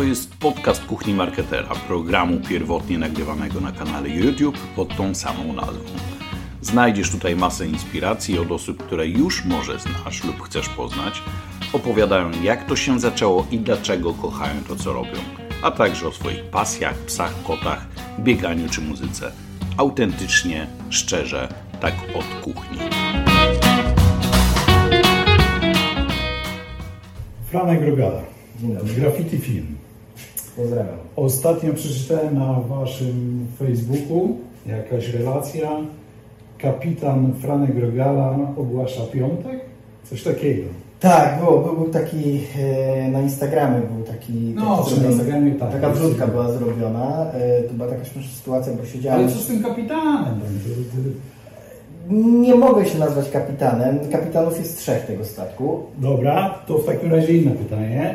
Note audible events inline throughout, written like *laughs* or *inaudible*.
To jest podcast Kuchni Marketera, programu pierwotnie nagrywanego na kanale YouTube pod tą samą nazwą. Znajdziesz tutaj masę inspiracji od osób, które już może znasz lub chcesz poznać. Opowiadają, jak to się zaczęło i dlaczego kochają to, co robią, a także o swoich pasjach, psach, kotach, bieganiu czy muzyce. Autentycznie, szczerze, tak od kuchni. Franek Rogala. Graffiti Film. Pozdrawiam. Ostatnio przeczytałem na waszym Facebooku jakaś relacja. Kapitan Franek Rogala ogłasza piątek? Coś takiego. Tak, było, był, był taki e, na Instagramie był taki, No, taki na Instagramie, tak. taka wrzutka była zrobiona. E, to była taka śmieszna sytuacja, bo siedziałem. Ale co z tym kapitanem? Nie mogę się nazwać kapitanem. Kapitanów jest trzech tego statku. Dobra, to w takim razie inne pytanie.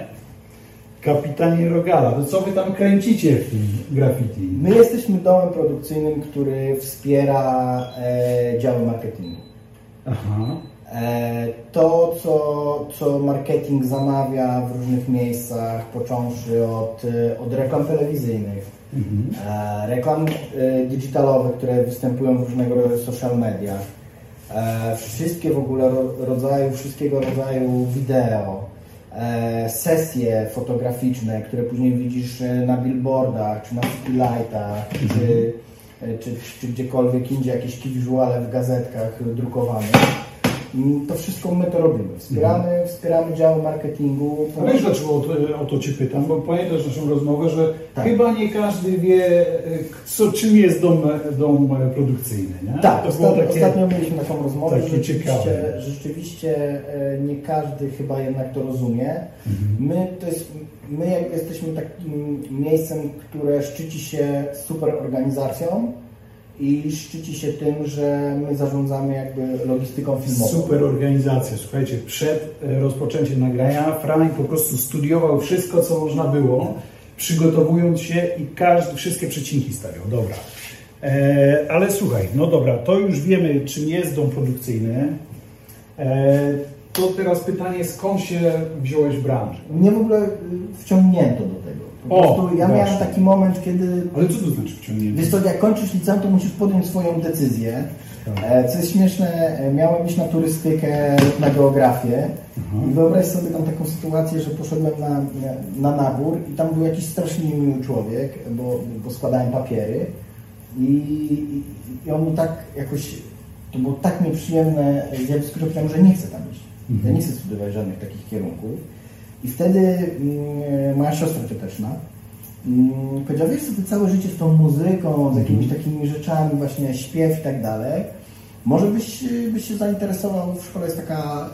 Kapitanie Rogala, to co wy tam kręcicie w tym graffiti? My jesteśmy domem produkcyjnym, który wspiera e, działy marketingu. Aha. E, To, co, co marketing zamawia w różnych miejscach, począwszy od, e, od reklam telewizyjnych, Mhm. e, reklam e, digitalowych, które występują w różnego rodzaju social mediach, e, wszystkie w ogóle ro, rodzaju, wszystkiego rodzaju wideo, sesje fotograficzne, które później widzisz e, na billboardach, czy na lightach, czy, e, czy, czy gdziekolwiek indziej, jakieś key visuale w gazetkach drukowanych. To wszystko my to robimy. Wspieramy, wspieramy działy marketingu. A wiesz dlaczego o to, o to Cię pytam? Bo pamiętasz naszą rozmowę, że Tak. chyba nie każdy wie, co, czym jest dom, dom produkcyjny, nie? Tak, ostatnio, takie... ostatnio mieliśmy taką rozmowę, takie że rzeczywiście, rzeczywiście e, nie każdy chyba jednak to rozumie. Mhm. My, to jest, my jesteśmy takim miejscem, które szczyci się super organizacją i szczyci się tym, że my zarządzamy jakby logistyką filmową. Super organizacja. Słuchajcie, przed e, rozpoczęciem nagrania Franek po prostu studiował wszystko, co można było, przygotowując się i każdy, wszystkie przecinki stawiał. Dobra. E, ale słuchaj, no dobra, to już wiemy, czym jest dom produkcyjny. E, to teraz pytanie, skąd się wziąłeś w branży? Mnie w ogóle y, wciągnięto do tego. Po O, ja właśnie. miałem taki moment, kiedy Ale co to znaczy wciągnięcie? Wiesz co, jak kończysz liceum, to musisz podjąć swoją decyzję. Tak. E, Co jest śmieszne, e, miałem iść na turystykę lub na geografię Mhm. i wyobraź sobie tam taką sytuację, że poszedłem na, na nabór i tam był jakiś strasznie miły człowiek, bo, bo składałem papiery i, i, on mi tak jakoś, to było tak nieprzyjemne zjawisko, że powiedziałem, że nie chcę tam iść. Ja nie chcę studiować żadnych takich kierunków. I wtedy mm, moja siostra cioteczna mm, powiedziała, wiesz co, ty całe życie z tą muzyką, z jakimiś takimi rzeczami, właśnie śpiew i tak dalej, może byś, byś się zainteresował, w szkole jest taka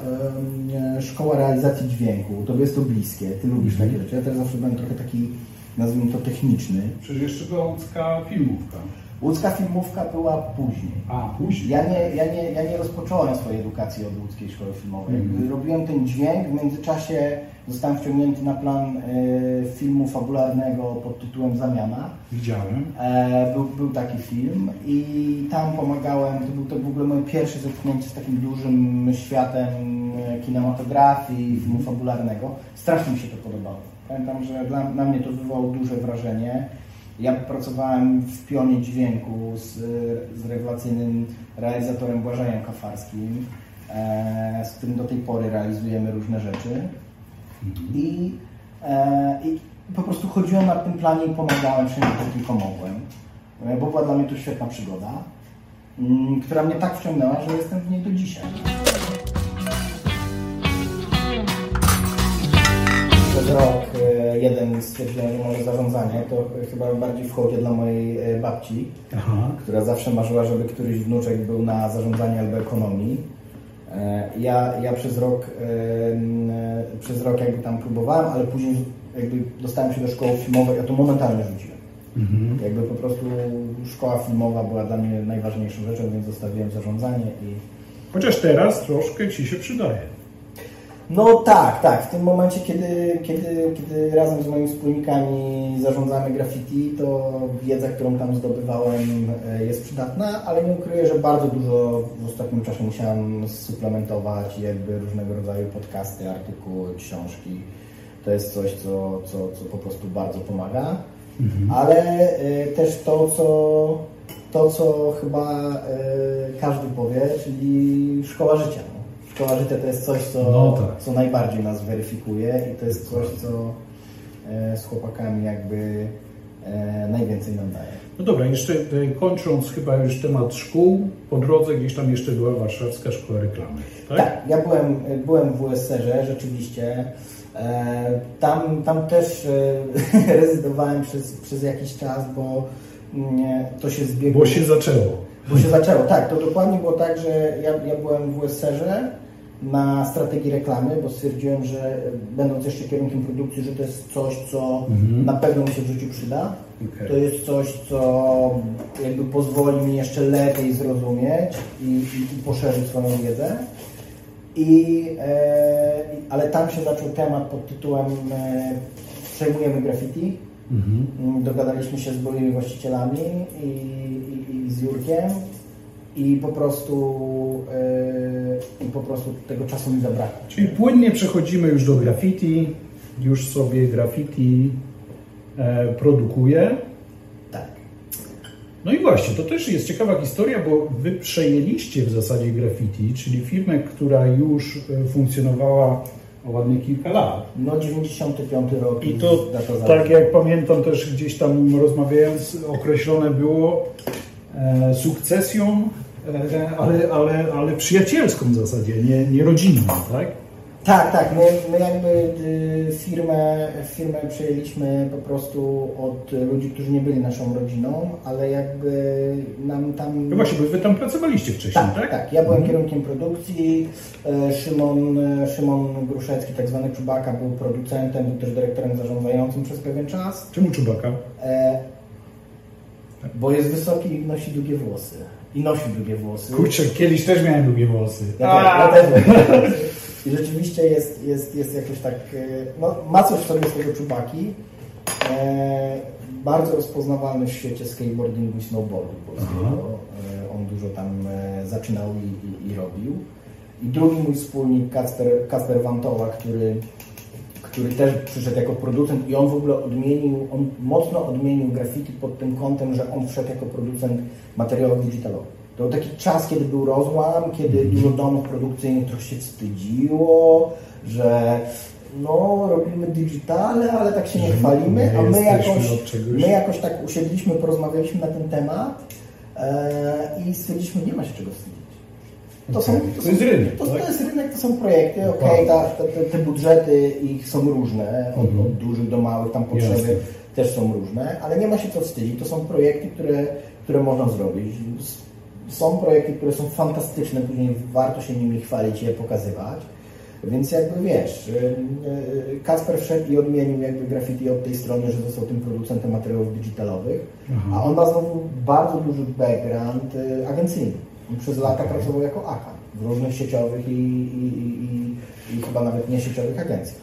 em, szkoła realizacji dźwięku, tobie jest to bliskie, ty lubisz takie rzeczy, ja też zawsze byłem trochę taki, nazwijmy to techniczny. Przecież jeszcze była łódzka filmówka. Łódzka filmówka była później. A, później. Ja nie, ja, nie, ja nie rozpocząłem swojej edukacji od łódzkiej szkoły filmowej. Mhm. Robiłem ten dźwięk, w międzyczasie zostałem wciągnięty na plan e, filmu fabularnego pod tytułem Zamiana. Widziałem. E, był, był taki film i tam pomagałem, to był to w ogóle moje pierwsze zetknięcie z takim dużym światem e, kinematografii, filmu fabularnego. Strasznie mi się to podobało. Pamiętam, że dla, na mnie to wywołało duże wrażenie. Ja pracowałem w pionie dźwięku z, z rewelacyjnym realizatorem Błażejem Kafarskim, e, z którym do tej pory realizujemy różne rzeczy. I, e, I po prostu chodziłem na tym planie i pomagałem wszędzie, gdzie tylko mogłem. E, Bo była dla mnie to świetna przygoda, mm, która mnie tak wciągnęła, że jestem w niej do dzisiaj. Jeden stwierdziłem, że może zarządzanie, to chyba bardziej w hołdzie dla mojej e, babci, Aha. która zawsze marzyła, żeby któryś wnuczek był na zarządzanie albo ekonomii. E, Ja, ja przez rok e, przez rok jakby tam próbowałem, ale później jakby dostałem się do szkoły filmowej, ja to momentalnie rzuciłem. Mhm. Jakby po prostu szkoła filmowa była dla mnie najważniejszą rzeczą, więc zostawiłem zarządzanie i Chociaż teraz troszkę Ci się przydaje. No tak, tak. W tym momencie, kiedy, kiedy, kiedy razem z moimi wspólnikami zarządzamy graffiti, to wiedza, którą tam zdobywałem e, jest przydatna, ale nie ukryję, że bardzo dużo w ostatnim czasie musiałem suplementować jakby różnego rodzaju podcasty, artykuły, książki. to jest coś, co, co, co po prostu bardzo pomaga. Ale y, też to, co, to, co chyba y, każdy powie, czyli szkoła życia. Życia to jest coś, co, No tak. co najbardziej nas weryfikuje i to jest coś, co y, z chłopakami jakby y, najwięcej nam daje. No dobra, jeszcze e, kończąc chyba już temat szkół, po drodze gdzieś tam jeszcze była Warszawska Szkoła Reklamy, tak? Tak, ja byłem, byłem w WSR-ze rzeczywiście. E, Tam, tam też e, *laughs* rezydowałem przez, przez jakiś czas, bo mm, to się zbiegło. Bo się zaczęło. Bo się zaczęło, tak. To dokładnie było tak, że ja, ja byłem w WSR-ze na strategii reklamy, bo stwierdziłem, że będąc jeszcze kierunkiem produkcji, że to jest coś, co na pewno mi się w życiu przyda. Okej. To jest coś, co jakby pozwoli mi jeszcze lepiej zrozumieć i, i, i poszerzyć swoją wiedzę. I, e, ale tam się zaczął temat pod tytułem e, Przejmujemy graffiti. Mm, Dogadaliśmy się z byłymi właścicielami i, i, i z Jurkiem i po prostu e, i po prostu tego czasu mi zabrakło. Czyli płynnie przechodzimy już do graffiti, już sobie graffiti e, produkuje. Tak. No i właśnie, to też jest ciekawa historia, bo Wy przejęliście w zasadzie graffiti, czyli firmę, która już e, funkcjonowała ładnie kilka lat. No 95 rok I to, tak jak pamiętam też gdzieś tam rozmawiając, określone było e, sukcesją, ale, ale, ale przyjacielską w zasadzie, nie, nie rodzinną, tak? Tak, tak. My, my jakby y, firmę, firmę przejęliśmy po prostu od ludzi, którzy nie byli naszą rodziną, ale jakby nam tam... No właśnie, bo Wy tam pracowaliście wcześniej, Tak, tak? tak, Ja byłem kierunkiem produkcji. e, Szymon, e, Szymon Gruszecki, tak zwany Czubaka, był producentem, był też dyrektorem zarządzającym przez pewien czas. Czemu Czubaka? E, Bo jest wysoki i nosi długie włosy. I nosi długie włosy. Kurczę, kiedyś też miałem długie włosy. Ja też. I rzeczywiście jest, jest, jest jakoś tak, e, no, ma coś w sobie z tego czubaki. E, bardzo rozpoznawalny w świecie skateboardingu i snowboardu polskiego. E, on dużo tam e, zaczynał i, i, i robił. I drugi mój wspólnik, Kasper, Kasper Wantoła, który, który też przyszedł jako producent i on w ogóle odmienił, on mocno odmienił graffiti pod tym kątem, że on wszedł jako producent materiałów digitalowych. To był taki czas, kiedy był rozłam, kiedy dużo domów produkcyjnych trochę się wstydziło, że no, robimy digitale, ale tak się nie chwalimy, a my jakoś, my jakoś tak usiedliśmy, porozmawialiśmy na ten temat e, i stwierdziliśmy, nie ma się czego wstydzić. To, są. To jest rynek, to, tak? to jest rynek, to są projekty, okej, ta- te, te, budżety ich są różne, od, Mhm. od dużych do małych, tam potrzeby Jasne. też są różne, ale nie ma się co wstydzić. To są projekty, które, które można zrobić. Są projekty, które są fantastyczne, później warto się nimi chwalić i je pokazywać. Więc jakby wiesz, y, y, Kasper wszedł i odmienił jakby graffiti od tej strony, że został tym producentem materiałów digitalowych, a on ma znowu bardzo duży background y, agencyjny. On przez lata pracował jako AKA w różnych sieciowych i, i, i, i, chyba nawet niesieciowych agencjach.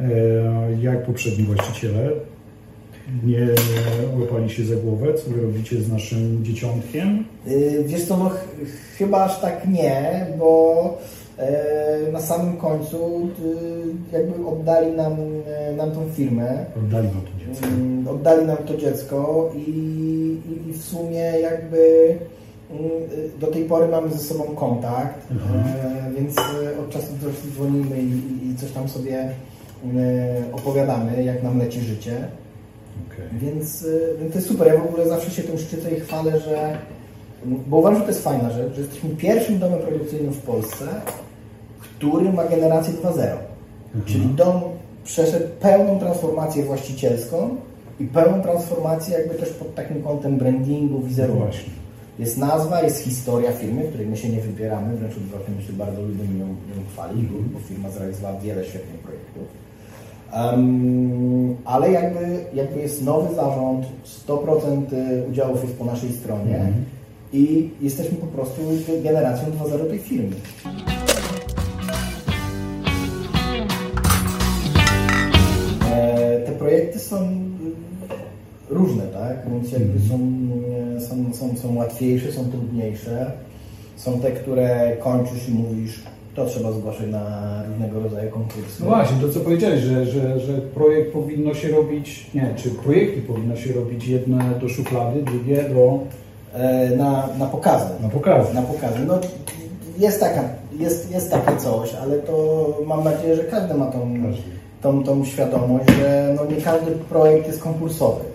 E, jak poprzedni właściciele nie łapali się za głowę, co wy robicie z naszym dzieciątkiem? Y, Wiesz co, no ch chyba aż tak nie, bo e, na samym końcu y, jakby oddali nam, e, nam tą firmę, Oddali wam to dziecko. Mm, oddali nam to dziecko i, i, w sumie jakby do tej pory mamy ze sobą kontakt, e, więc e, od czasu do czasu dzwonimy i, coś tam sobie e, opowiadamy, jak nam leci życie. Okej. Więc, więc to jest super. Ja w ogóle zawsze się tym szczycę i chwalę, że. Bo uważam, że to jest fajna rzecz, że jesteśmy pierwszym domem produkcyjnym w Polsce, który ma generację 2.0. Czyli dom przeszedł pełną transformację właścicielską i pełną transformację jakby też pod takim kątem brandingu, No wizerunku. właśnie. Jest nazwa, jest historia firmy, której my się nie wybieramy, wręcz odwrotnie, my się bardzo lubimy ją, ją chwalić, bo, firma zrealizowała wiele świetnych projektów. Em, ale jakby, jakby jest nowy zarząd, 100% udziałów jest po naszej stronie i jesteśmy po prostu generacją 2.0 tej firmy. E, Te projekty są mm, różne, tak? Więc jakby są, są, są, łatwiejsze, są trudniejsze. Są te, które kończysz i mówisz to trzeba zgłaszać na różnego rodzaju konkursy. No właśnie, to co powiedziałeś, że, że, że projekt powinno się robić, nie, czy projekty powinno się robić jedne do szuflady, drugie do... E, na, na pokazy. Na pokazy. Na pokazy. No, jest, taka, jest, jest takie coś, ale to mam nadzieję, że każdy ma tą, tą, tą świadomość, że no nie każdy projekt jest konkursowy.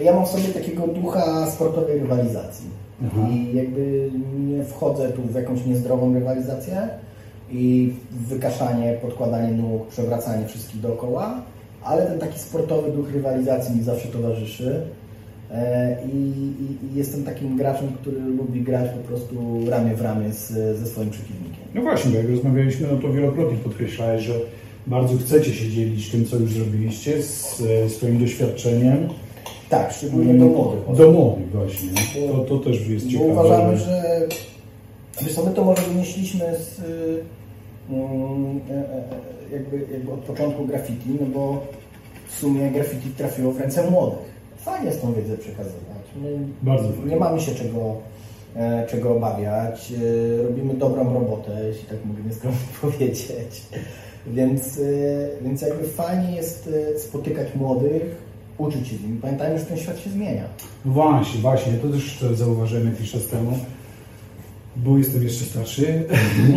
Ja mam w sobie takiego ducha sportowej rywalizacji. Aha. I jakby nie wchodzę tu w jakąś niezdrową rywalizację i wykaszanie, podkładanie nóg, przewracanie wszystkich dookoła, ale ten taki sportowy duch rywalizacji mi zawsze towarzyszy. E, I, i, I jestem takim graczem, który lubi grać po prostu ramię w ramię z, ze swoim przeciwnikiem. No właśnie, bo jak rozmawialiśmy, no to wielokrotnie podkreślałeś, że bardzo chcecie się dzielić tym, co już zrobiliście, z e, swoim doświadczeniem. Tak, szczególnie do młodych. Do młodych właśnie. To, to też jest Bo ciekawe. uważamy, że wiesz my to może wynieśliśmy z, y, mm, e, e, jakby, jakby od początku graffiti, no bo w sumie graffiti trafiło w ręce młodych. Fajnie jest tą wiedzę przekazywać. My Bardzo fajnie. nie mamy się czego, e, czego obawiać. E, Robimy dobrą robotę, jeśli tak mogę nieskromnie *laughs* powiedzieć. Więc, e, więc jakby fajnie jest e, spotykać młodych, uczyć się z nimi. Pamiętajmy, że ten świat się zmienia. No właśnie, właśnie, to też zauważyłem jakiś czas temu, bo jestem jeszcze starszy,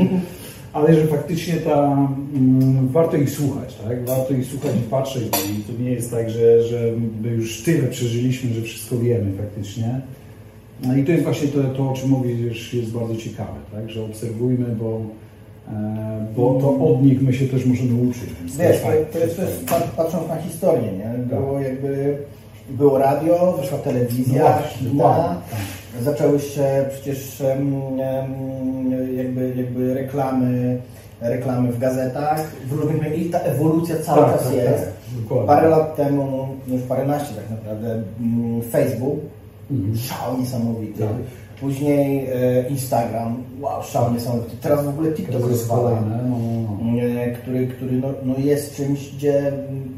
*laughs* ale że faktycznie ta, mm, warto ich słuchać, tak? Warto ich słuchać i patrzeć, bo i to nie jest tak, że, że my już tyle przeżyliśmy, że wszystko wiemy faktycznie. No i to jest właśnie to, to o czym mówisz, jest bardzo ciekawe, tak? Że obserwujmy, bo, bo to od nich my się też możemy uczyć. Wiesz, to, jest też, patrząc na historię, nie? Było Tak. jakby, było radio, wyszła telewizja, No właśnie, dokładnie, tak. zaczęły się przecież jakby, jakby reklamy, reklamy w gazetach, w różnych mediach i ta ewolucja cały Tak, czas tak, jest. tak, dokładnie. Parę lat temu, no już paręnaście tak naprawdę, mm, Facebook, Mhm. szał niesamowity. Później e, Instagram, wow, szał niesamowity. Teraz w ogóle TikTok rozwala no, no, no. e, który, który no, no jest czymś, gdzie mm,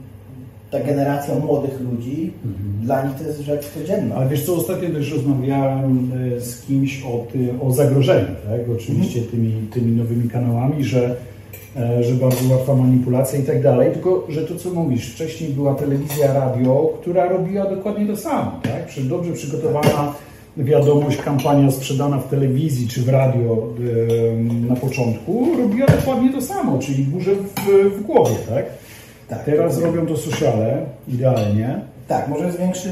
ta generacja młodych ludzi, dla nich to jest rzecz codzienna. Ale wiesz co, ostatnio też rozmawiałem e, z kimś o, o zagrożeniu, tak? Oczywiście tymi, tymi nowymi kanałami, że, że bardzo łatwa manipulacja i tak dalej, tylko że to co mówisz, wcześniej była telewizja, radio, która robiła dokładnie to samo, tak? Przecież dobrze przygotowana wiadomość, kampania sprzedana w telewizji czy w radio na początku robiła dokładnie to samo, czyli burzę w, w głowie, tak? Tak. Teraz robią to sociale, idealnie. Tak, może jest większy,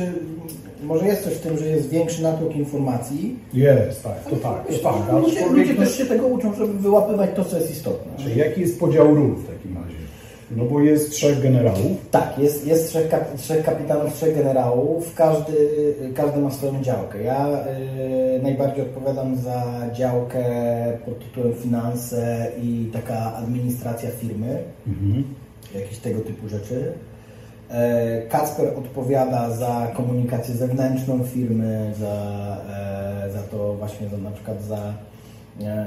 może jest coś w tym, że jest większy natłok informacji. Jest, tak, to tak, to tak. Ludzie, ludzie Aczkolwiek też się tego uczą, żeby wyłapywać to, co jest istotne. Czyli jaki jest podział ról w takim razie? No bo jest trzech generałów. Tak, jest, jest trzech, kap, trzech kapitanów, trzech generałów, każdy, każdy ma swoją działkę. Ja y, najbardziej odpowiadam za działkę pod tytułem finanse i taka administracja firmy, jakieś tego typu rzeczy. E, Kacper odpowiada za komunikację zewnętrzną firmy, za, e, za to właśnie za, na przykład za,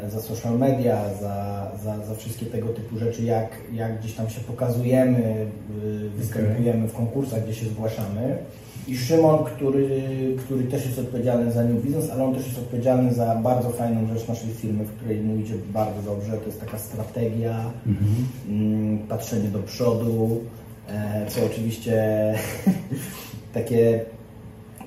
za social media, za, za, za wszystkie tego typu rzeczy, jak, jak gdzieś tam się pokazujemy, y, występujemy w konkursach, gdzie się zgłaszamy. I Szymon, który, który też jest odpowiedzialny za New Business, ale on też jest odpowiedzialny za bardzo fajną rzecz naszej firmy, w której mu idzie bardzo dobrze. To jest taka strategia, mm, patrzenie do przodu, e, co oczywiście *laughs* takie,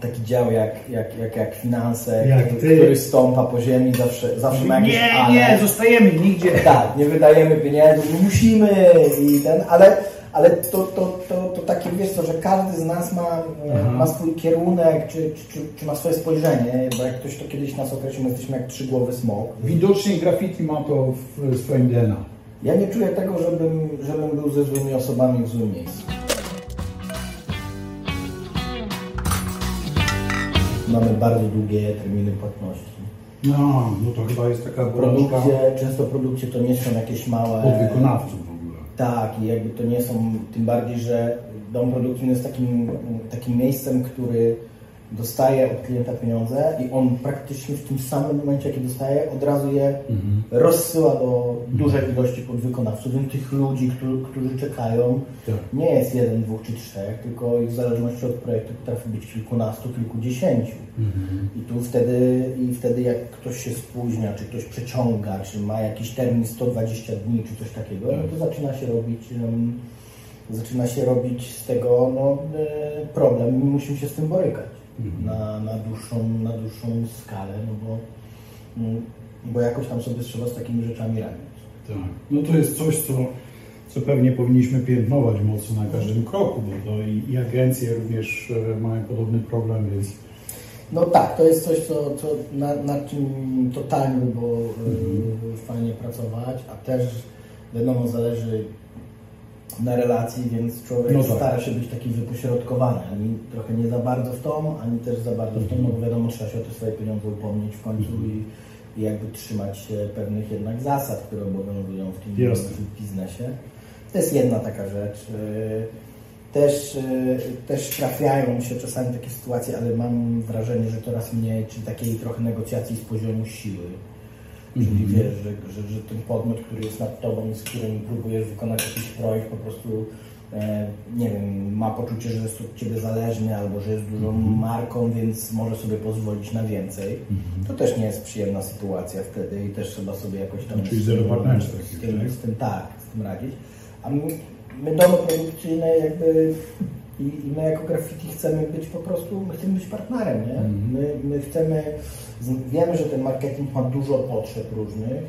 taki dział jak, jak, jak, jak finanse, Jak który, który stąpa po ziemi, zawsze, zawsze ma jakieś Nie, ale. nie, zostajemy nigdzie. Tak, nie wydajemy pieniędzy, nie musimy i ten, ale, ale to, to, to, to takie wiesz co, że każdy z nas ma, e, ma swój kierunek, czy, czy, czy ma swoje spojrzenie, bo jak ktoś to kiedyś nas określił, my jesteśmy jak trzygłowy smok. Widocznie graffiti ma to w swoim DNA. Ja nie czuję tego, żebym, żebym był ze złymi osobami w złym miejscu. Mamy bardzo długie terminy płatności. No, no to chyba jest taka Produkcje, często produkcje to nie są jakieś małe... podwykonawców w ogóle. Tak, i jakby to nie są, tym bardziej, że dom produkcyjny jest takim, takim miejscem, który dostaje od klienta pieniądze i on praktycznie w tym samym momencie, kiedy dostaje, od razu je mhm. rozsyła do dużej ilości podwykonawców, więc tych ludzi, którzy, którzy czekają, tak. nie jest jeden, dwóch czy trzech, tylko w zależności od projektu potrafi być kilkunastu, kilkudziesięciu. Mhm. I tu wtedy, i wtedy jak ktoś się spóźnia, czy ktoś przeciąga, czy ma jakiś termin 120 dni, czy coś takiego, tak. no to zaczyna się robić um, zaczyna się robić z tego no, e, problem i musimy się z tym borykać. Na, na, dłuższą, na dłuższą skalę, no bo, mm, bo jakoś tam sobie trzeba z takimi rzeczami radzić. Tak. No to jest coś, co, co pewnie powinniśmy piętnować mocno na każdym kroku, bo to i, i agencje również e, mają podobny problem, więc no tak, to jest coś, co, co nad, nad czym totalnie by było mhm. fajnie pracować, a też wiadomo, zależy na relacji, więc człowiek no tak. stara się być taki wypośrodkowany, ani trochę nie za bardzo w tą, ani też za bardzo w tą, no bo wiadomo, trzeba się o te swoje pieniądze upomnieć w końcu i, i jakby trzymać się pewnych jednak zasad, które obowiązują w tym, w biznesie. To jest jedna taka rzecz. Też, też trafiają się czasami takie sytuacje, ale mam wrażenie, że coraz mniej, czy takiej trochę negocjacji z poziomu siły Czyli -hmm. wiesz, że, że, że, ten podmiot, który jest nad tobą, z którym próbujesz wykonać jakiś projekt, po prostu e, nie wiem, ma poczucie, że jest od ciebie zależny albo że jest dużą mm marką, więc może sobie pozwolić na więcej. Mm. To też nie jest przyjemna sytuacja wtedy i też trzeba sobie jakoś tam Czyli zero partnerstwa. Z, tym, z tym tak, z tym radzić. A my, my domy produkcyjne jakby i, I, my jako graffiti chcemy być po prostu, my chcemy być partnerem, nie? Mm. My, my chcemy, wiemy, że ten marketing ma dużo potrzeb różnych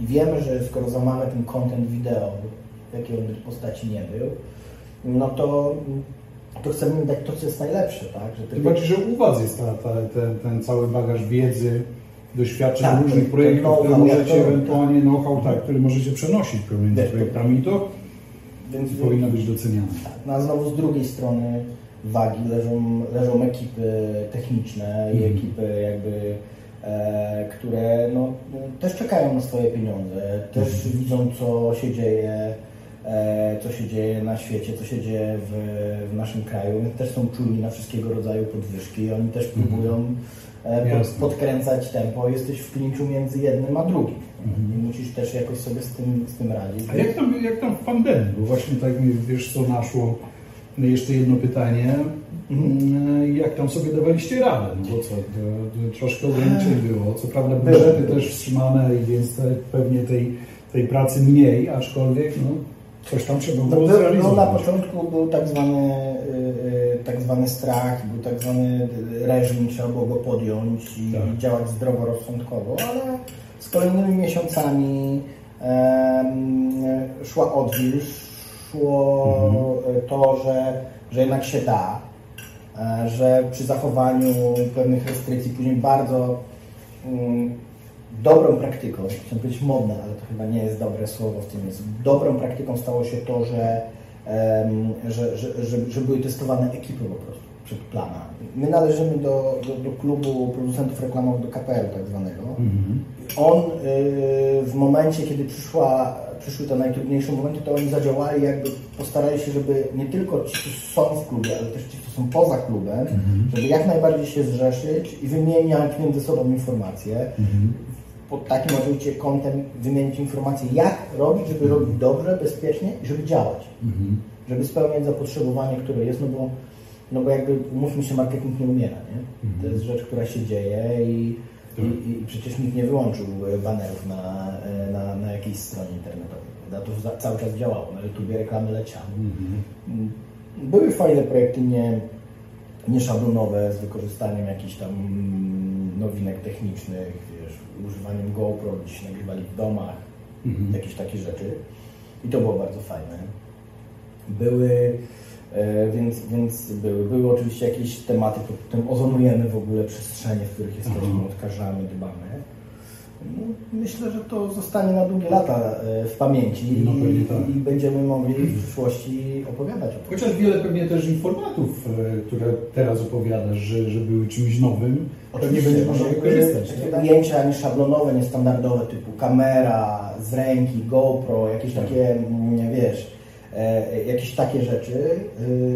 i wiemy, że skoro zamawiamy ten content wideo, jakiej on by postaci nie był, no to, to chcemy dać to, co jest najlepsze, tak? Że Tym bardziej, że u Was jest ta, ta, ten, ten cały bagaż wiedzy, doświadczeń tak, różnych projektów, które możecie ewentualnie know-how, tak, który możecie przenosić pomiędzy projektami to więc powinno być doceniane. No a znowu z drugiej strony wagi leżą, leżą ekipy techniczne i mhm. ekipy jakby, e, które no, też czekają na swoje pieniądze, też mm. widzą co się dzieje, co się dzieje na świecie, co się dzieje w, w naszym kraju, więc też są czulni na wszystkiego rodzaju podwyżki, oni też mhm. próbują e, pod, podkręcać tempo, jesteś w klinczu między jednym a drugim. Mhm. I musisz też jakoś sobie z tym, z tym radzić. A jak tam, jak tam w pandemii? Bo właśnie tak mi wiesz co naszło. Jeszcze jedno pytanie. Mhm. Jak tam sobie dawaliście radę? No bo co, troszkę ograniczeń było. Co prawda budżety też wstrzymane, więc pewnie tej, tej pracy mniej, aczkolwiek no, coś tam trzeba było no. No, na początku był tak zwany, yy, tak zwany strach, był tak zwany reżim, trzeba było go podjąć i tak. działać zdroworozsądkowo, ale z kolejnymi miesiącami szła odwilż, szło mhm. to, że, że jednak się da, e, że przy zachowaniu pewnych restrykcji później bardzo um, dobrą praktyką, chciałem powiedzieć modne, ale to chyba nie jest dobre słowo w tym jest, dobrą praktyką stało się to, że, że, że, że, że były testowane ekipy po prostu przed plana. My należymy do, do, do klubu producentów reklamowych, do KPL tak zwanego. Mhm. On y, w momencie, kiedy przyszła, przyszły te najtrudniejsze momenty, to oni zadziałali, jakby postarali się, żeby nie tylko ci, którzy są w klubie, ale też ci, którzy są poza klubem, mhm. żeby jak najbardziej się zrzeszyć i wymieniać między sobą informacje. Mhm. Pod takim oczywiście kątem wymienić informacje, jak robić, żeby robić dobrze, bezpiecznie i żeby działać. Mhm. Żeby spełniać zapotrzebowanie, które jest, no bo no bo jakby, mówmy się, marketing nie umiera, nie? Mhm. To jest rzecz, która się dzieje i, tak. i, i, przecież nikt nie wyłączył banerów na, na, na jakiejś stronie internetowej. To cały czas działało, na YouTubie reklamy leciały. Mhm. Były fajne projekty nie, nieszablonowe z wykorzystaniem jakichś tam nowinek technicznych, używaniem GoPro, gdzieś nagrywali w domach, mhm. jakieś takie rzeczy. I to było bardzo fajne. Były E, więc, więc były, były oczywiście jakieś tematy pod tym ozonujemy w ogóle przestrzenie, w których jesteśmy, mhm. odkażamy, dbamy. No, myślę, że to zostanie na długie lata e, w pamięci no, i, tak. i, będziemy mogli w przyszłości opowiadać o tym. Chociaż wiele pewnie też informatów, e, które teraz opowiadasz, że, że były czymś nowym, Oczywiście, pewnie będzie można wykorzystać. Takie ujęcia nieszablonowe, niestandardowe, typu kamera z ręki, GoPro, jakieś tak. takie, nie wiesz, e, jakieś takie rzeczy,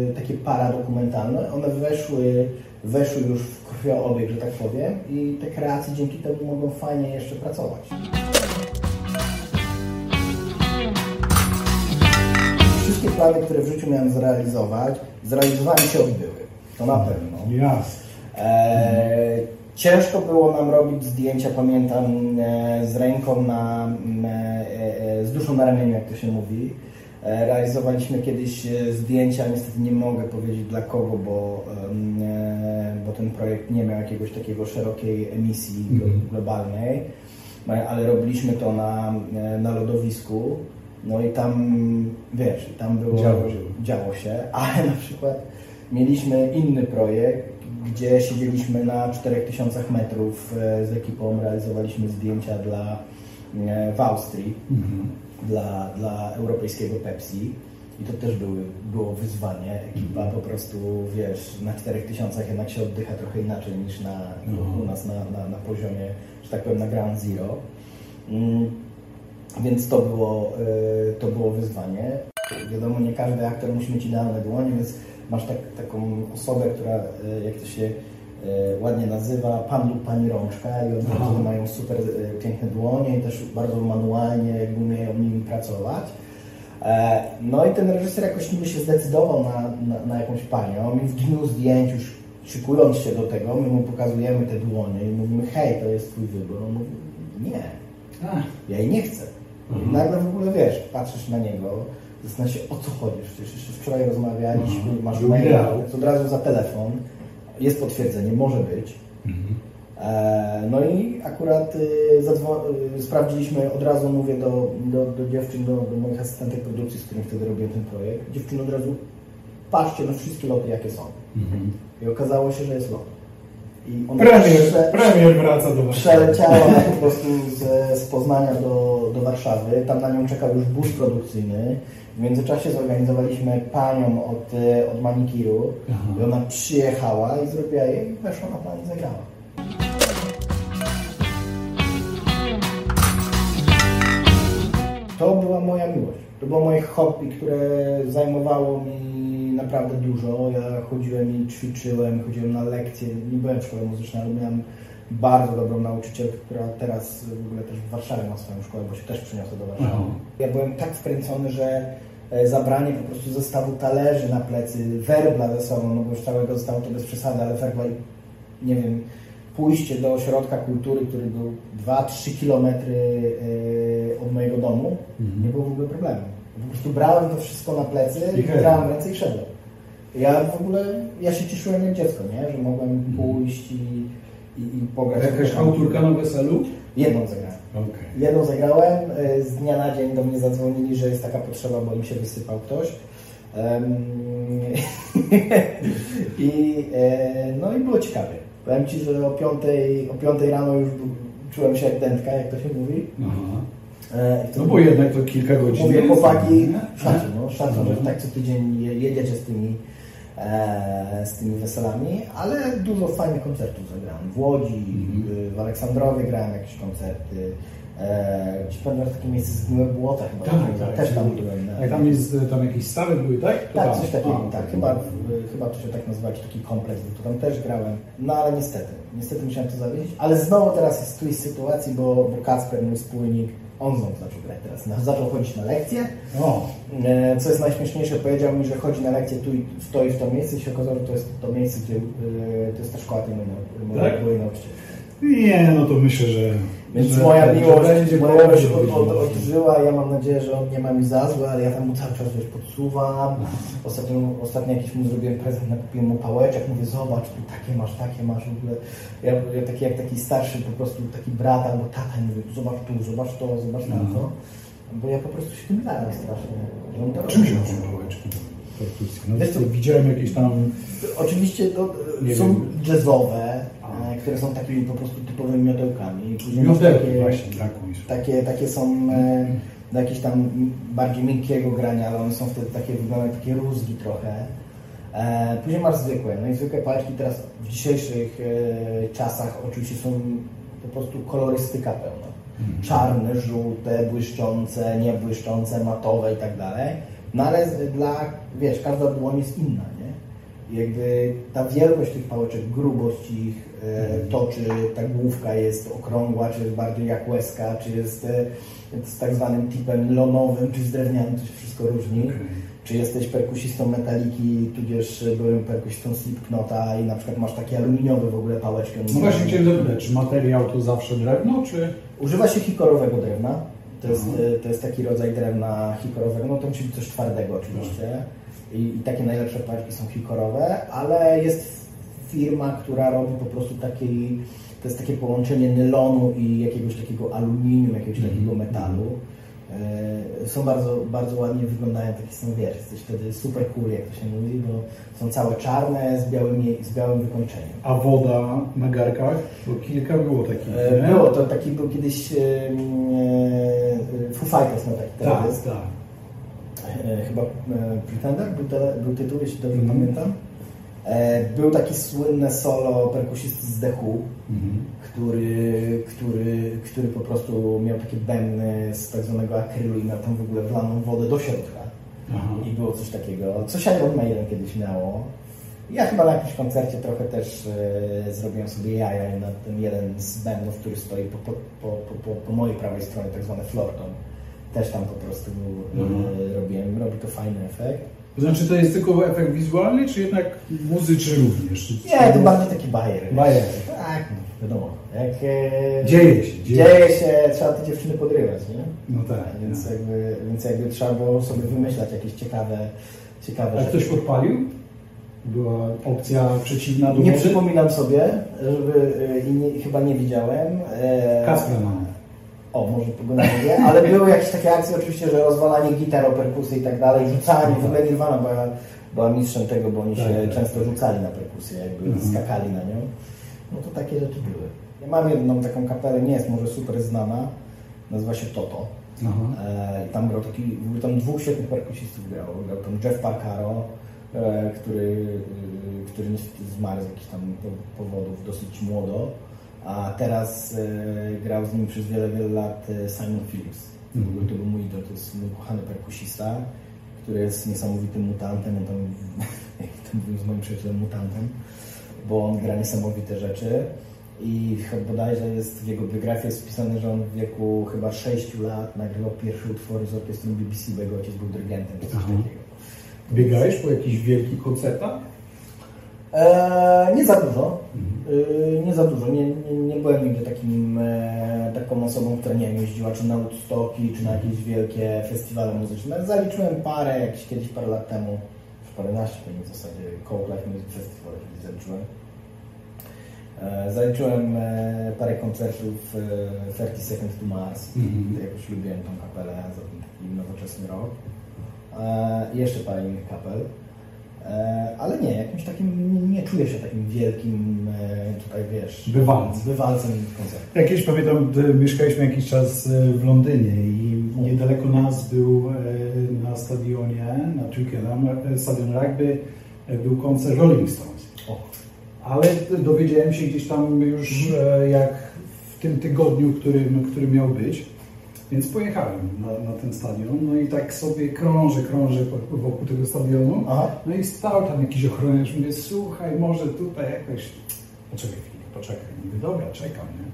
e, takie paradokumentalne, one weszły, weszły już w krwioobieg, że tak powiem i te kreacje dzięki temu mogą fajnie jeszcze pracować. Wszystkie plany, które w życiu miałem zrealizować, zrealizowane się odbyły. To na pewno. Jasne. E, ciężko było nam robić zdjęcia, pamiętam, e, z ręką na, e, e, z duszą na ramieniu, jak to się mówi. E, realizowaliśmy kiedyś e, zdjęcia, niestety nie mogę powiedzieć dla kogo, bo, e, bo ten projekt nie miał jakiegoś takiego szerokiej emisji glo- globalnej, ale robiliśmy to na, na lodowisku. No i tam, wiesz, tam było, Działo się. działo się, ale na przykład mieliśmy inny projekt, gdzie siedzieliśmy na 4000 metrów z ekipą, realizowaliśmy zdjęcia dla, w Austrii dla, dla europejskiego Pepsi. I to też były, było wyzwanie. Ekipa po prostu, wiesz, na 4000 jednak się oddycha trochę inaczej niż na, u nas na, na, na poziomie, że tak powiem, na ground zero. Mm, więc to było, y, to było wyzwanie. Wiadomo, nie każdy aktor musi mieć idealne dłonie, więc masz tak, taką osobę, która, y, jak to się ładnie nazywa, pan lub pani rączka i od razu mają super y, piękne dłonie i też bardzo manualnie jakby umieją nimi pracować. E, No i ten reżyser jakoś niby się zdecydował na, na, na jakąś panią. On mi w dniu zdjęć już szykując się do tego, my mu pokazujemy te dłonie i mówimy, hej, to jest twój wybór. On mówi, nie, ja jej nie chcę. I nagle w ogóle wiesz, patrzysz na niego, zastanawiasz się o co chodzi. Przecież jeszcze wczoraj rozmawialiśmy, masz Był maila, od razu za telefon, jest potwierdzenie, może być. E, No i akurat y, y, sprawdziliśmy, od razu mówię do, do, do dziewczyn, do, do moich asystentek produkcji, z którymi wtedy robiłem ten projekt. Dziewczyny od razu, patrzcie na wszystkie loty, jakie są. I okazało się, że jest lot. I ona Premier, prze- premier wraca do was. przeleciała *laughs* po prostu z, z Poznania do, do Warszawy. Tam na nią czekał już bus produkcyjny. W międzyczasie zorganizowaliśmy panią od, y, od manikiru. Aha. I ona przyjechała i zrobiła jej, i weszła na plan i zagrała. To była moja miłość. To było moje hobby, które zajmowało mi naprawdę dużo. Ja chodziłem i ćwiczyłem, chodziłem na lekcje. Nie byłem w szkole muzycznej, ale miałem bardzo dobrą nauczycielkę, która teraz w ogóle też w Warszawie ma swoją szkołę, bo się też przyniosła do Warszawy. Aha. Ja byłem tak wkręcony, że e, zabranie po prostu zestawu talerzy na plecy, werbla ze sobą, no bo już całego zestawu to bez przesady, ale werbla, i, nie wiem, pójście do ośrodka kultury, który był 2-3 kilometry e, od mojego domu, nie było w ogóle problemu. Po prostu brałem to wszystko na plecy, brałem ręce i szedłem. Ja w ogóle, ja się cieszyłem jak dziecko, nie? że mogłem pójść i, i, i pograć. Jakaś autorka na weselu? Jedną zagrałem. Okej. Jedną zagrałem, e, z dnia na dzień do mnie zadzwonili, że jest taka potrzeba, bo im się wysypał ktoś. Em, *laughs* I, e, no i było ciekawie. Powiem Ci, że o piątej, o piątej rano już czułem się jak dętka, jak to się mówi. Aha. E, No bo jednak to kilka godzin. Mówię, chłopaki, szacun, no, szacun, że tak co tydzień je- jedziecie z tymi, z tymi weselami, ale dużo fajnych koncertów zagrałem. W Łodzi, Mhm. w Aleksandrowie grałem jakieś koncerty. E, gdzieś pewnie takie miejsce z Gniłe Błota chyba, Tak, tak. też tam byłem. Jak tam jest, tam jakieś stawy były, tak? Tak, coś takiego, tak. Chyba, chyba to się tak nazywa, jakiś taki kompleks, bo to tam też grałem. No ale niestety, niestety musiałem to zawiedzieć. Ale znowu teraz jest jest sytuacji, bo, bo Kacper, mój wspólnik, on znowu zaczął grać teraz. Zaczął chodzić na lekcje. O, E, Co jest najśmieszniejsze, powiedział mi, że chodzi na lekcję tu i w to i w to miejsce i się okazało, że to jest to miejsce, gdzie e, to jest ta szkoła tej mojej mojej Tak? nauczycielki. Nie, no to myślę, że... Więc że, moja miłość, będzie moja miłość od, od, odżyła. Ja mam nadzieję, że on nie ma mi za złe, ale ja tam mu cały czas wiesz, podsuwam. Ostatnio, ostatnio jakiś mu zrobiłem prezent, nakupiłem mu pałeczek, mówię, zobacz, tu takie masz, takie masz. W ogóle. Ja, ja taki jak taki starszy po prostu taki brat albo tata, mówię, zobacz tu, zobacz to, zobacz na to. Bo ja po prostu się tym dałem strasznie. Czym się różnią pałeczki? No, Wiesz widziałem jakieś tam... Oczywiście to Nie są wiem. jazzowe, które są takimi po prostu typowymi masz Miotełki takie- właśnie, tak takie, takie są e, do jakiegoś tam bardziej miękkiego grania, ale one są wtedy takie, wyglądają takie rózgi trochę. E, później masz zwykłe, no i zwykłe pałeczki teraz w dzisiejszych e, czasach oczywiście są po prostu kolorystyka pełna. Czarne, żółte, błyszczące, niebłyszczące, matowe i tak dalej. No ale dla, wiesz, każda dłoń jest inna, nie? Jakby ta wielkość tych pałeczek, grubość ich, to czy ta główka jest okrągła, czy jest bardziej jak łezka, czy jest e, z tak zwanym tipem lonowym, czy z drewnianym, to się wszystko różni. Czy jesteś perkusistą metaliki, tudzież byłem perkusistą Slipknota i na przykład masz takie aluminiowe w ogóle pałeczki. No właśnie chciałem zapytać, czy materiał to zawsze drewno, czy... Używa się hikorowego drewna. To jest, e, to jest taki rodzaj drewna hikorowego, no to musi być coś twardego oczywiście. I, I takie najlepsze paczki są hikorowe, ale jest firma, która robi po prostu taki, to jest takie połączenie nylonu i jakiegoś takiego aluminium, jakiegoś takiego metalu. E, Są bardzo, bardzo ładnie wyglądają, takie wiesz, jesteś wtedy super cool, jak to się mówi, bo są całe czarne z, białymi, z białym wykończeniem. A woda na garkach? Bo kilka było takich, E, nie? Było to taki był kiedyś e, e, Foo Fighters, no tak teraz jest. Tak, tak. E, chyba e, Pretender był, był tytuł, jeśli dobrze Mhm. pamiętam. E, Był taki słynne solo perkusisty z Who, Mhm. który, który, który po prostu miał takie bębny z tak zwanego akrylu i miał tam w ogóle wlaną wodę do środka. Aha. I było coś takiego. Coś Iron Maiden kiedyś miało. Ja chyba na jakimś koncercie trochę też e, zrobiłem sobie jaja i na ten jeden z bębnów, który stoi po, po, po, po, mojej prawej stronie, tak zwany florton. Też tam po prostu e, robiłem. Robi to fajny efekt. To znaczy to jest tylko efekt wizualny, czy jednak muzyczny również? Nie, to bardziej taki bajer. Bajer. Tak, no, wiadomo. Jak, e, Dzieje się, dzieje. dzieje się, trzeba te dziewczyny podrywać, nie? No tak. Więc jakby, więc jakby trzeba było sobie wymyślać jakieś ciekawe, ciekawe A rzeczy. ktoś podpalił? Była opcja przeciwna do Nie przypominam sobie, żeby e, i nie, chyba nie widziałem. E, Kaspra mamy. O, może tego nie wie, ale były jakieś takie akcje oczywiście, że rozwalanie gitar o perkusy i tak dalej, rzucanie, w ogóle Nirvana była, była mistrzem tego, bo oni się Tak, tak. często rzucali na perkusję, jakby Mhm. skakali na nią. No to takie rzeczy były. Ja mam jedną taką kapelę, nie jest może super znana, nazywa się Toto. E, tam grał taki, tam dwóch świetnych perkusistów grało. Grał tam Jeff Parcaro, e, który, y, który zmarł z jakichś tam po- powodów dosyć młodo, a teraz e, grał z nim przez wiele, wiele lat e, Simon Phillips. Mhm. To był mój idol, to jest mój kochany perkusista, który jest niesamowitym mutantem, on tam, *laughs* to mówił z moim przyjacielem mutantem, bo on gra niesamowite rzeczy. I bodajże jest w jego biografii jest wpisane, że on w wieku chyba 6 lat nagrywał pierwsze utwory z orkiestrą BBC, bo jego ojciec był dyrygentem czy coś takiego. Biegałeś po jakichś wielkich koncertach? Eee, nie za dużo. Eee, nie za dużo. Nie, nie, nie byłem nigdy takim, e, taką osobą, która nie wiem, jeździła czy na Woodstocki, czy na jakieś wielkie festiwale muzyczne. Zaliczyłem parę, jakieś kiedyś parę lat temu, już paręnaście pewnie w zasadzie, Cold Life Music Festival kiedyś zaliczyłem. E, Zaliczyłem e, parę koncertów e, 30 Seconds to Mars. Mhm. Jakoś lubiłem tą kapelę za ten taki nowoczesny rok. E, I jeszcze parę innych kapel. E, Ale nie, jakimś takim, nie, nie czuję się takim wielkim e, tutaj, wiesz, Bywalcem. bywalcem koncertu. Jakieś pamiętam, gdy mieszkaliśmy jakiś czas e, w Londynie i niedaleko nas był e, na stadionie, na Twickenham, e, stadion rugby, e, był koncert Rolling Stones. Ale dowiedziałem się gdzieś tam już e, jak w tym tygodniu, którym, który miał być, więc pojechałem na, na ten stadion, no i tak sobie krążę, krążę wokół tego stadionu, Aha. no i stał tam jakiś ochroniarz, mówię, słuchaj, może tutaj jakoś, poczekaj chwilę, poczekaj, mówię, dobra, czekam, nie?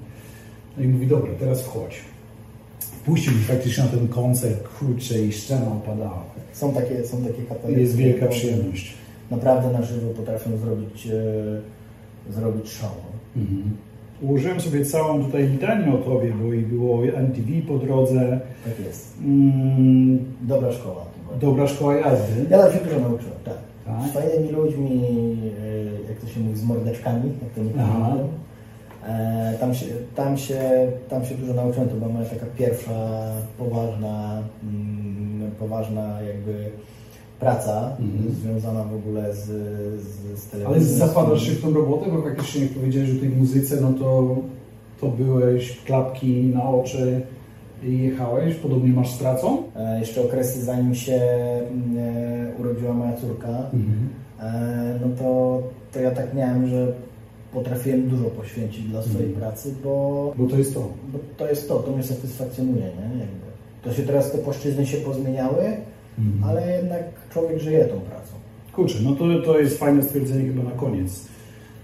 No i mówi, dobra, teraz wchodź. Puścił mi faktycznie na ten koncert, kurczę, i szczena opadała. są takie, są takie kapele. Jest wielka przyjemność. Naprawdę na żywo potrafią zrobić, e, zrobić show. Mhm. Ułożyłem sobie całą tutaj litanię o tobie, bo i było MTV po drodze, Tak jest. mm, Dobra szkoła. dobra szkoła jazdy. Ja tam się dużo nauczyłem, tak. Tak? Z fajnymi ludźmi, e, jak to się mówi, z mordeczkami, jak to Aha. mówią. E, Tam się, tam, się, tam się dużo nauczyłem, to była moja taka pierwsza poważna, mm, poważna jakby praca Mhm. związana w ogóle z, z, z telewizją. Ale zapadasz się w tą robotę, bo faktycznie jak powiedziałeś o tej muzyce, no to, to byłeś klapki na oczy i jechałeś, podobnie masz z pracą? E, Jeszcze okresy zanim się mm, e, urodziła moja córka, e, no to, to ja tak miałem, że potrafiłem dużo poświęcić dla swojej Mhm. pracy, bo Bo to jest to. Bo to jest to, to mnie satysfakcjonuje, nie? Jakby. To się teraz te płaszczyzny się pozmieniały, ale jednak człowiek żyje tą pracą. Kurczę, no to, to jest fajne stwierdzenie chyba na koniec,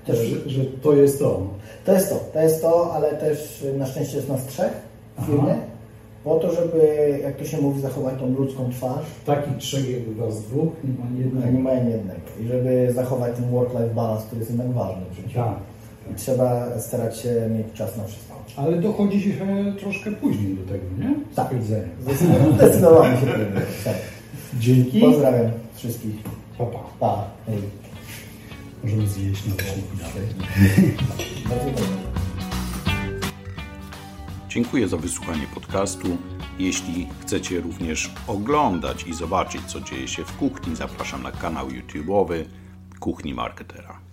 Też- że, że to jest to. To jest to, to jest to, ale też na szczęście jest nas trzech w firmie, po to, żeby, jak to się mówi, zachować tą ludzką twarz, Takich trzech jakby was dwóch, nie ma ani a nie jednego. mają jednego. I żeby zachować ten work-life balance, który jest jednak ważny w życiu. Tak. I trzeba starać się mieć czas na wszystko. Ale dochodzi się troszkę później do tego, nie? Tak. Zdecydowanie- się. Tak. *laughs* Dzięki. Pozdrawiam wszystkich. Pa, pa. Pa. Hej. Możemy zjeść na odcinku dalej. Bardzo dobrze. Dziękuję za wysłuchanie podcastu. Jeśli chcecie również oglądać i zobaczyć, co dzieje się w kuchni, zapraszam na kanał YouTube'owy Kuchni Marketera.